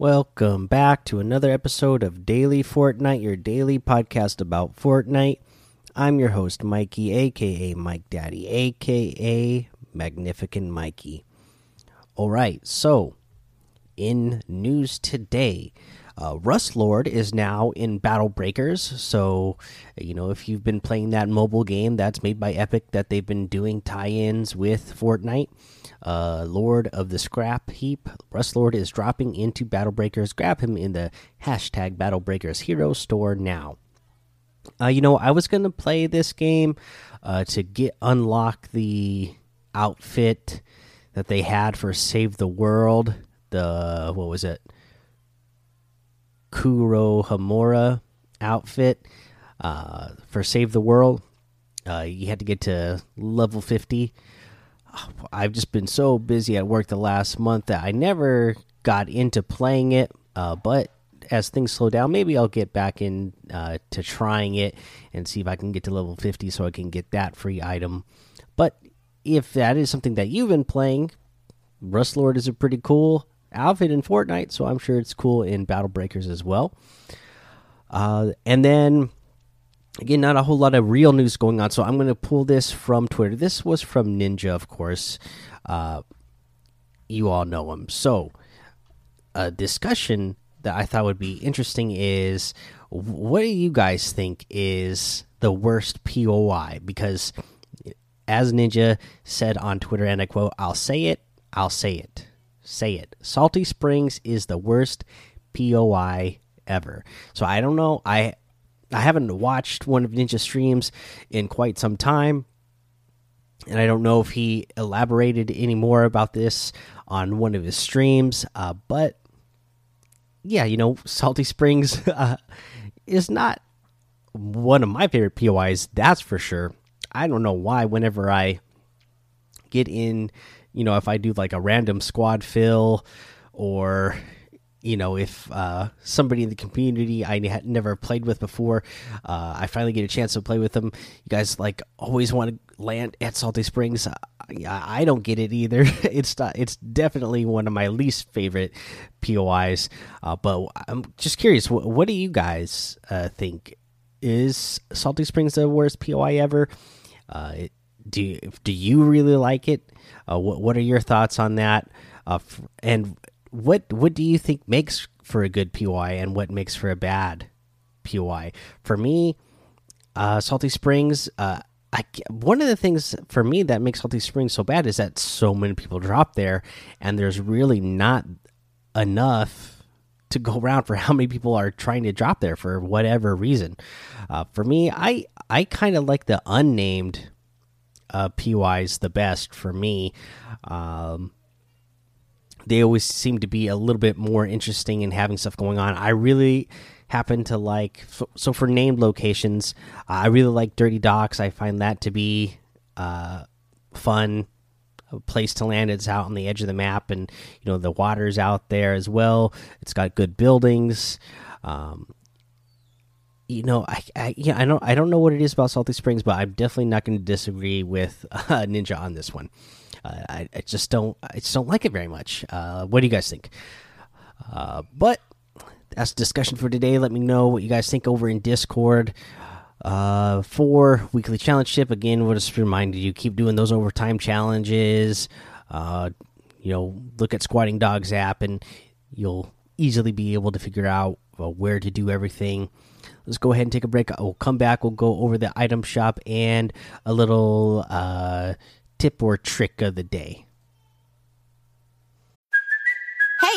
Welcome back to another episode of Daily Fortnite, your daily podcast about Fortnite. I'm your host, Mikey, aka Mike Daddy, aka Magnificent Mikey. All right, so in news today, uh, Rust Lord is now in Battle Breakers. So, you know, if you've been playing that mobile game that's made by Epic, that they've been doing tie ins with Fortnite, uh, Lord of the Scrap Heap, Rust Lord is dropping into Battle Breakers. Grab him in the hashtag Battle Breakers Hero Store now. Uh, you know, I was going to play this game uh, to get unlock the outfit that they had for Save the World. The, what was it? Kurohomura outfit uh, for Save the World. Uh, you had to get to level 50. I've just been so busy at work the last month that I never got into playing it. Uh, but as things slow down, maybe I'll get back in uh, to trying it and see if I can get to level 50 so I can get that free item. But if that is something that you've been playing, Rust Lord is a pretty cool outfit in Fortnite, so I'm sure it's cool in Battle Breakers as well. Uh, and then again, not a whole lot of real news going on, so I'm going to pull this from Twitter. This was from Ninja, of course. Uh, you all know him. So, a discussion that I thought would be interesting is what do you guys think is the worst POI? Because, as Ninja said on Twitter, and I quote, I'll say it, I'll say it say it. Salty Springs is the worst POI ever. So I don't know. I I haven't watched one of Ninja streams in quite some time. And I don't know if he elaborated any more about this on one of his streams. Uh, but yeah, you know, Salty Springs uh, is not one of my favorite POIs, that's for sure. I don't know why, whenever I get in you know, if I do like a random squad fill or you know if uh, somebody in the community I had never played with before, uh, I finally get a chance to play with them. You guys like always want to land at Salty Springs. Uh, I don't get it either. it's not, it's definitely one of my least favorite POIs. Uh, but I'm just curious, what, what do you guys uh, think? Is Salty Springs the worst POI ever? Uh, do you, do you really like it? Uh, what what are your thoughts on that? Uh, and what what do you think makes for a good POI and what makes for a bad POI? For me, uh, Salty Springs. Uh, I, one of the things for me that makes Salty Springs so bad is that so many people drop there, and there's really not enough to go around for how many people are trying to drop there for whatever reason. Uh, for me, I I kind of like the unnamed uh, POIs the best for me. Um, they always seem to be a little bit more interesting in having stuff going on. I really happen to like so for named locations. I really like Dirty Docks. I find that to be uh, fun a place to land. It's out on the edge of the map, and you know the water's out there as well. It's got good buildings. Um, you know, I, I yeah, I don't I don't know what it is about Salty Springs, but I'm definitely not going to disagree with uh, Ninja on this one. Uh, I, I, just don't I just don't like it very much. Uh, what do you guys think? Uh, but that's discussion for today. Let me know what you guys think over in Discord. Uh, for weekly challenge tip again, we'll just remind you keep doing those overtime challenges. Uh, you know, look at Squatting Dogs app, and you'll easily be able to figure out where to do everything let's go ahead and take a break. We'll come back. We'll go over the item shop and a little uh, tip or trick of the day.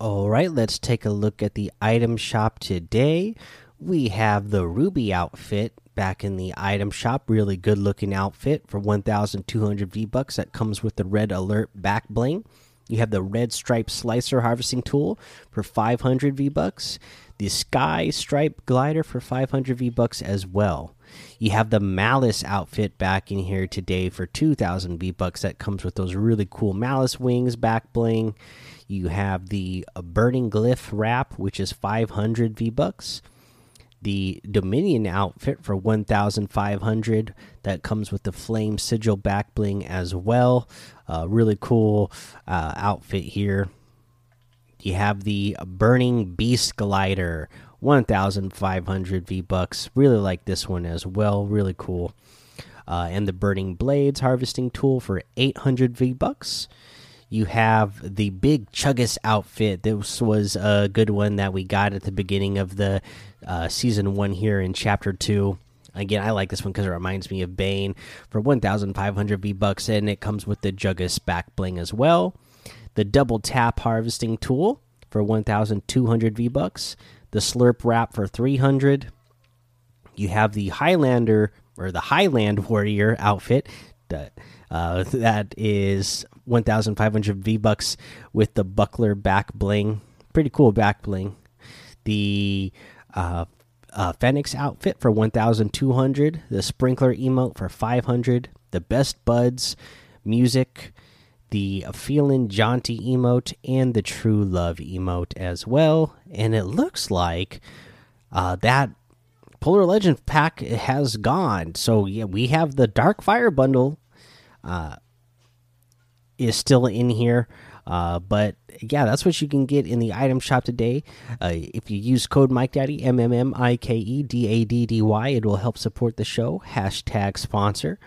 All right, let's take a look at the item shop today. We have the Ruby outfit back in the item shop. Really good looking outfit for 1,200 V bucks. That comes with the red alert back bling. You have the red stripe slicer harvesting tool for 500 V bucks. The sky stripe glider for 500 V bucks as well. You have the malice outfit back in here today for 2,000 V bucks. That comes with those really cool malice wings back bling. You have the burning glyph wrap, which is 500 V bucks. The Dominion outfit for 1,500. That comes with the flame sigil back bling as well. Uh, really cool uh, outfit here. You have the burning beast glider, 1,500 V bucks. Really like this one as well. Really cool. Uh, and the burning blades harvesting tool for 800 V bucks. You have the big Chuggus outfit. This was a good one that we got at the beginning of the uh, season one here in chapter two. Again, I like this one because it reminds me of Bane for 1,500 V bucks, and it comes with the Juggus back bling as well. The double tap harvesting tool for 1,200 V bucks. The slurp wrap for 300. You have the Highlander or the Highland Warrior outfit that uh, that is 1,500 V bucks with the buckler back bling. Pretty cool back bling. The uh, uh, Phoenix outfit for 1,200. The sprinkler emote for 500. The best buds music. The feeling jaunty emote and the true love emote as well. And it looks like uh, that Polar Legend pack has gone. So yeah, we have the Dark Fire bundle is still in here. Uh, but yeah, that's what you can get in the item shop today. Uh, if you use code Mike Daddy M M M I K E D A D D Y, it will help support the show. Hashtag sponsor.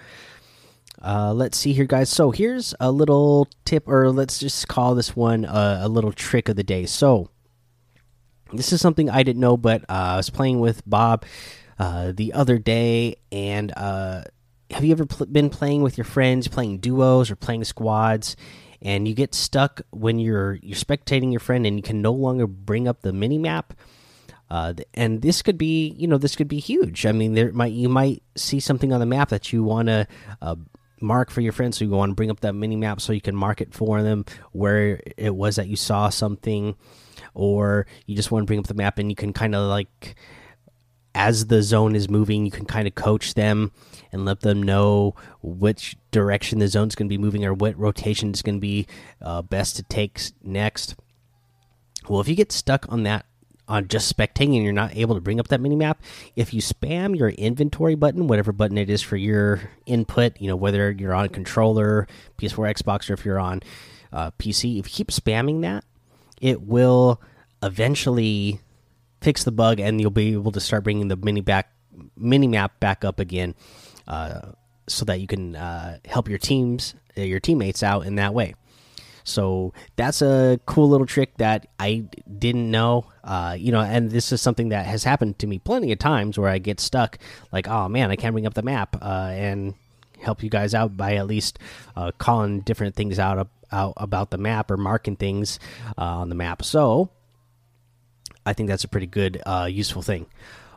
Uh, let's see here, guys. So here's a little tip, or let's just call this one a little trick of the day. So this is something I didn't know, but uh, I was playing with Bob uh, the other day, and uh, have you ever pl been playing with your friends, playing duos or playing squads? and you get stuck when you're you're spectating your friend and you can no longer bring up the mini map uh, and this could be you know this could be huge i mean there might you might see something on the map that you want to uh, mark for your friends so you want to bring up that mini map so you can mark it for them where it was that you saw something or you just want to bring up the map and you can kind of like as the zone is moving, you can kind of coach them and let them know which direction the zone's going to be moving or what rotation is going to be uh, best to take next. Well, if you get stuck on that on just spectating and you're not able to bring up that mini map, if you spam your inventory button, whatever button it is for your input, you know whether you're on controller, PS4, Xbox, or if you're on uh, PC, if you keep spamming that, it will eventually fix the bug, and you'll be able to start bringing the mini back mini map back up again, uh, so that you can uh, help your teams, uh, your teammates out in that way. So that's a cool little trick that I didn't know. Uh, you know, and this is something that has happened to me plenty of times where I get stuck, like, oh man, I can't bring up the map, uh, and help you guys out by at least uh, calling different things out, out about the map or marking things uh, on the map. So I think that's a pretty good, uh, useful thing.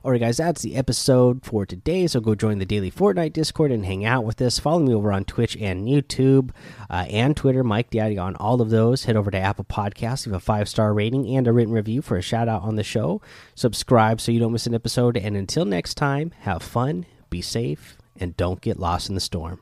All right, guys, that's the episode for today. So go join the daily Fortnite Discord and hang out with us. Follow me over on Twitch and YouTube uh, and Twitter, Mike Daddy on all of those. Head over to Apple Podcasts, leave a five star rating and a written review for a shout out on the show. Subscribe so you don't miss an episode. And until next time, have fun, be safe, and don't get lost in the storm.